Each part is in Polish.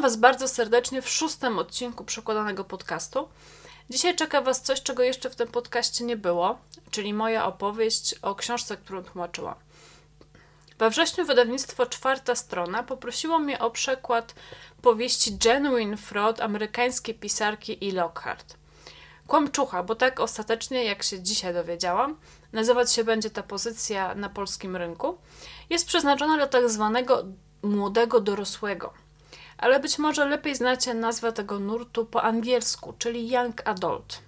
Was bardzo serdecznie w szóstym odcinku przekładanego podcastu. Dzisiaj czeka Was coś, czego jeszcze w tym podcaście nie było, czyli moja opowieść o książce, którą tłumaczyłam. We wrześniu wydawnictwo Czwarta Strona poprosiło mnie o przekład powieści Genuine Fraud amerykańskiej pisarki E. Lockhart. Kłamczucha, bo tak ostatecznie, jak się dzisiaj dowiedziałam, nazywać się będzie ta pozycja na polskim rynku, jest przeznaczona dla tak zwanego młodego dorosłego. Ale być może lepiej znacie nazwę tego nurtu po angielsku, czyli Young Adult.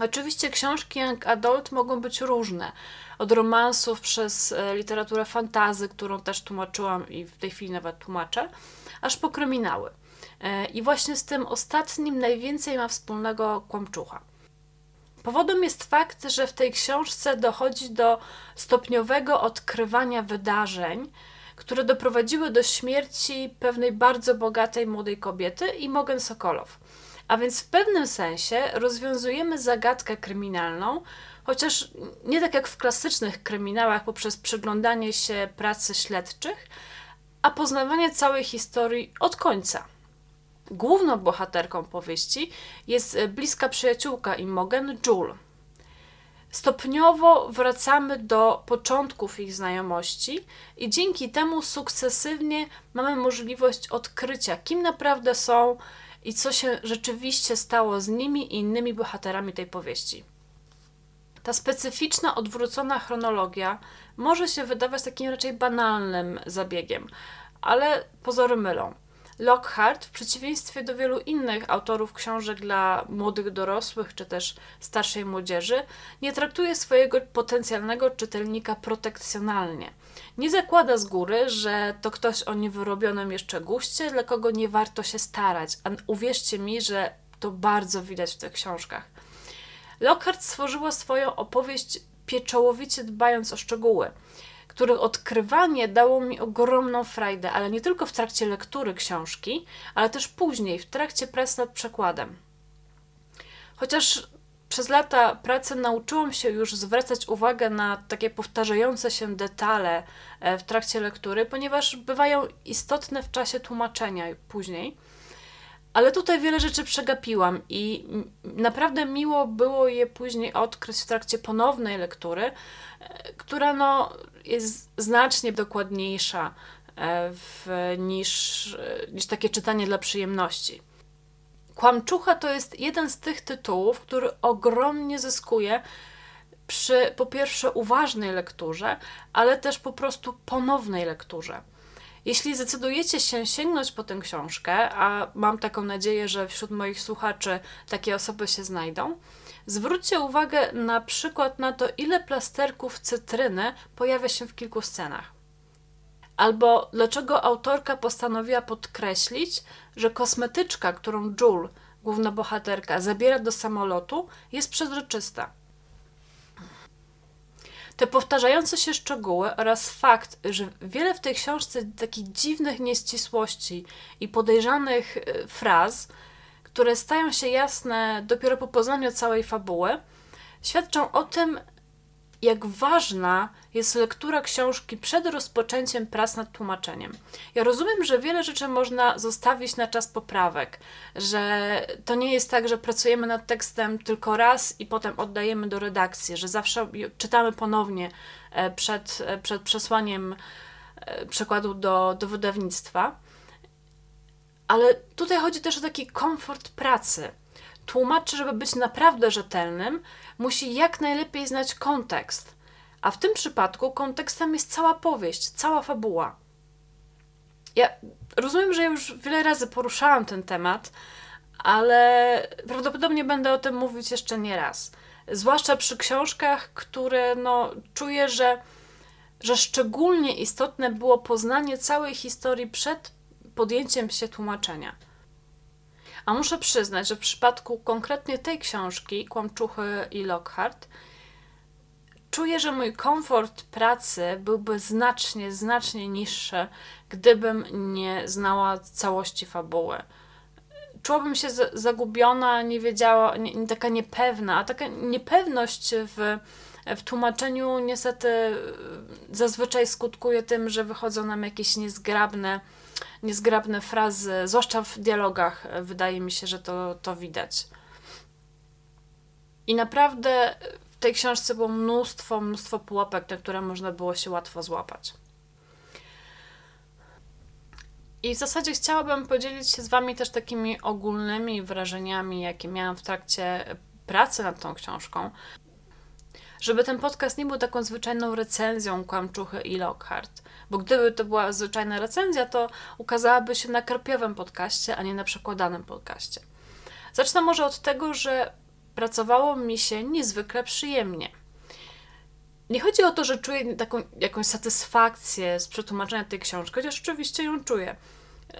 Oczywiście książki Young Adult mogą być różne. Od romansów przez e, literaturę fantazy, którą też tłumaczyłam i w tej chwili nawet tłumaczę, aż po kryminały. E, I właśnie z tym ostatnim najwięcej ma wspólnego kłamczucha. Powodem jest fakt, że w tej książce dochodzi do stopniowego odkrywania wydarzeń, które doprowadziły do śmierci pewnej bardzo bogatej młodej kobiety i Mogen Sokolow. A więc w pewnym sensie rozwiązujemy zagadkę kryminalną, chociaż nie tak jak w klasycznych kryminałach poprzez przyglądanie się pracy śledczych, a poznawanie całej historii od końca. Główną bohaterką powieści jest bliska przyjaciółka Imogen, Jule. Stopniowo wracamy do początków ich znajomości i dzięki temu sukcesywnie mamy możliwość odkrycia, kim naprawdę są i co się rzeczywiście stało z nimi i innymi bohaterami tej powieści. Ta specyficzna, odwrócona chronologia może się wydawać takim raczej banalnym zabiegiem, ale pozory mylą. Lockhart, w przeciwieństwie do wielu innych autorów książek dla młodych dorosłych czy też starszej młodzieży, nie traktuje swojego potencjalnego czytelnika protekcjonalnie. Nie zakłada z góry, że to ktoś o niewyrobionym jeszcze guście, dla kogo nie warto się starać, a uwierzcie mi, że to bardzo widać w tych książkach. Lockhart stworzyła swoją opowieść pieczołowicie dbając o szczegóły których odkrywanie dało mi ogromną frajdę, ale nie tylko w trakcie lektury książki, ale też później, w trakcie prac nad przekładem. Chociaż przez lata pracy nauczyłam się już zwracać uwagę na takie powtarzające się detale e, w trakcie lektury, ponieważ bywają istotne w czasie tłumaczenia później. Ale tutaj wiele rzeczy przegapiłam i naprawdę miło było je później odkryć w trakcie ponownej lektury, e, która no, jest znacznie dokładniejsza e, w, niż, e, niż takie czytanie dla przyjemności. Kłamczucha to jest jeden z tych tytułów, który ogromnie zyskuje przy po pierwsze uważnej lekturze, ale też po prostu ponownej lekturze. Jeśli zdecydujecie się sięgnąć po tę książkę, a mam taką nadzieję, że wśród moich słuchaczy takie osoby się znajdą, zwróćcie uwagę na przykład na to, ile plasterków cytryny pojawia się w kilku scenach. Albo dlaczego autorka postanowiła podkreślić, że kosmetyczka, którą Jule, główna bohaterka, zabiera do samolotu, jest przezroczysta. Te powtarzające się szczegóły oraz fakt, że wiele w tej książce takich dziwnych nieścisłości i podejrzanych y, fraz, które stają się jasne dopiero po poznaniu całej fabuły, świadczą o tym, jak ważna jest lektura książki przed rozpoczęciem prac nad tłumaczeniem. Ja rozumiem, że wiele rzeczy można zostawić na czas poprawek, że to nie jest tak, że pracujemy nad tekstem tylko raz i potem oddajemy do redakcji, że zawsze czytamy ponownie e, przed, e, przed przesłaniem e, przekładu do, do wydawnictwa. Ale tutaj chodzi też o taki komfort pracy. Tłumacz, żeby być naprawdę rzetelnym, musi jak najlepiej znać kontekst. A w tym przypadku kontekstem jest cała powieść, cała fabuła. Ja rozumiem, że już wiele razy poruszałam ten temat, ale prawdopodobnie będę o tym mówić jeszcze nie raz. Zwłaszcza przy książkach, które no, czuję, że, że szczególnie istotne było poznanie całej historii przed podjęciem się tłumaczenia. A muszę przyznać, że w przypadku konkretnie tej książki, Kłamczuchy i Lockhart, czuję, że mój komfort pracy byłby znacznie, znacznie niższy, gdybym nie znała całości fabuły. Czułabym się zagubiona, nie wiedziała, nie, taka niepewna, a taka niepewność w, w tłumaczeniu niestety zazwyczaj skutkuje tym, że wychodzą nam jakieś niezgrabne niezgrabne frazy, zwłaszcza w dialogach, wydaje mi się, że to, to widać. I naprawdę w tej książce było mnóstwo, mnóstwo pułapek, na które można było się łatwo złapać. I w zasadzie chciałabym podzielić się z Wami też takimi ogólnymi wrażeniami, jakie miałam w trakcie pracy nad tą książką. Żeby ten podcast nie był taką zwyczajną recenzją Kłamczuchy i Lockhart, bo gdyby to była zwyczajna recenzja, to ukazałaby się na karpiowym podcaście, a nie na przekładanym podcaście. Zacznę może od tego, że pracowało mi się niezwykle przyjemnie. Nie chodzi o to, że czuję taką jakąś satysfakcję z przetłumaczenia tej książki, chociaż oczywiście ją czuję.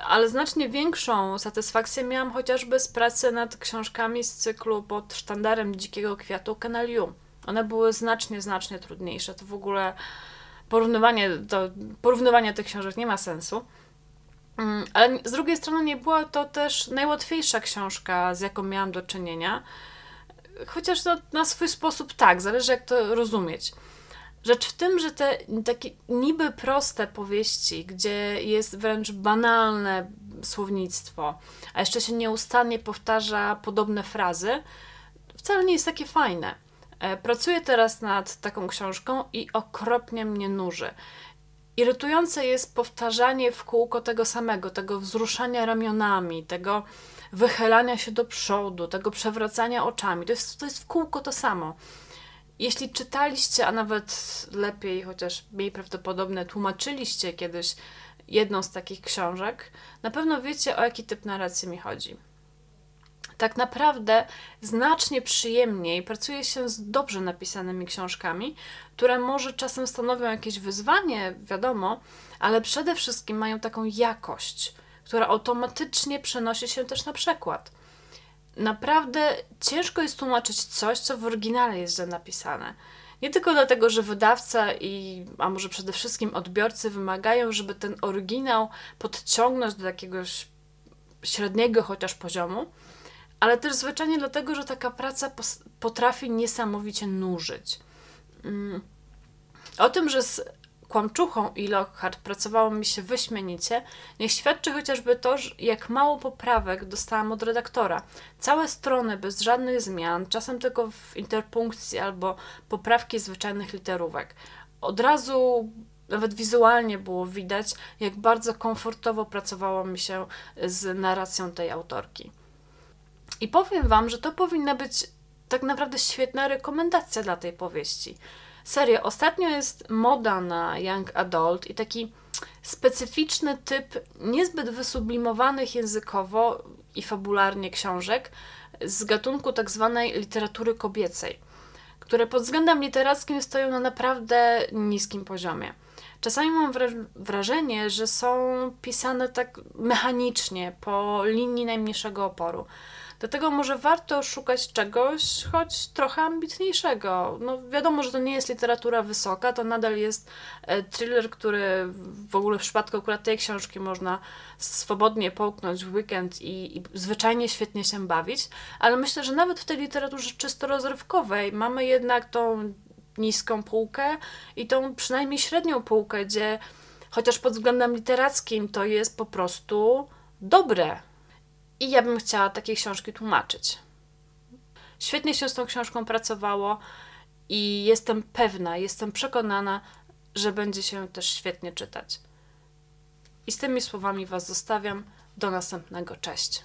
Ale znacznie większą satysfakcję miałam chociażby z pracy nad książkami z cyklu pod sztandarem Dzikiego Kwiatu Kanaliu. One były znacznie, znacznie trudniejsze. To w ogóle porównywanie, to, porównywanie tych książek nie ma sensu. Mm, ale z drugiej strony nie była to też najłatwiejsza książka, z jaką miałam do czynienia. Chociaż na swój sposób tak, zależy jak to rozumieć. Rzecz w tym, że te takie niby proste powieści, gdzie jest wręcz banalne słownictwo, a jeszcze się nieustannie powtarza podobne frazy, wcale nie jest takie fajne. E, pracuję teraz nad taką książką i okropnie mnie nuży. Irytujące jest powtarzanie w kółko tego samego, tego wzruszania ramionami, tego wychylania się do przodu, tego przewracania oczami. To jest, to jest w kółko to samo. Jeśli czytaliście, a nawet lepiej, chociaż mniej prawdopodobne, tłumaczyliście kiedyś jedną z takich książek, na pewno wiecie, o jaki typ narracji mi chodzi. Tak naprawdę znacznie przyjemniej pracuje się z dobrze napisanymi książkami, które może czasem stanowią jakieś wyzwanie, wiadomo, ale przede wszystkim mają taką jakość, która automatycznie przenosi się też na przekład naprawdę ciężko jest tłumaczyć coś, co w oryginale jest źle napisane. Nie tylko dlatego, że wydawca i, a może przede wszystkim odbiorcy wymagają, żeby ten oryginał podciągnąć do jakiegoś średniego chociaż poziomu, ale też zwyczajnie dlatego, że taka praca potrafi niesamowicie nużyć. Mm. O tym, że z Kłamczuchą i Lockhart pracowało mi się wyśmienicie, niech świadczy chociażby to, jak mało poprawek dostałam od redaktora. Całe strony bez żadnych zmian, czasem tylko w interpunkcji albo poprawki zwyczajnych literówek. Od razu nawet wizualnie było widać, jak bardzo komfortowo pracowało mi się z narracją tej autorki. I powiem Wam, że to powinna być tak naprawdę świetna rekomendacja dla tej powieści. Serio, ostatnio jest moda na young adult i taki specyficzny typ niezbyt wysublimowanych językowo i fabularnie książek z gatunku tak zwanej literatury kobiecej, które pod względem literackim stoją na naprawdę niskim poziomie. Czasami mam wrażenie, że są pisane tak mechanicznie, po linii najmniejszego oporu. Dlatego może warto szukać czegoś, choć trochę ambitniejszego. No wiadomo, że to nie jest literatura wysoka, to nadal jest e, thriller, który w ogóle w przypadku akurat tej książki można swobodnie połknąć w weekend i, i zwyczajnie świetnie się bawić, ale myślę, że nawet w tej literaturze czysto rozrywkowej mamy jednak tą niską półkę i tą przynajmniej średnią półkę, gdzie chociaż pod względem literackim to jest po prostu dobre. I ja bym chciała takie książki tłumaczyć. Świetnie się z tą książką pracowało i jestem pewna, jestem przekonana, że będzie się też świetnie czytać. I z tymi słowami Was zostawiam. Do następnego. Cześć.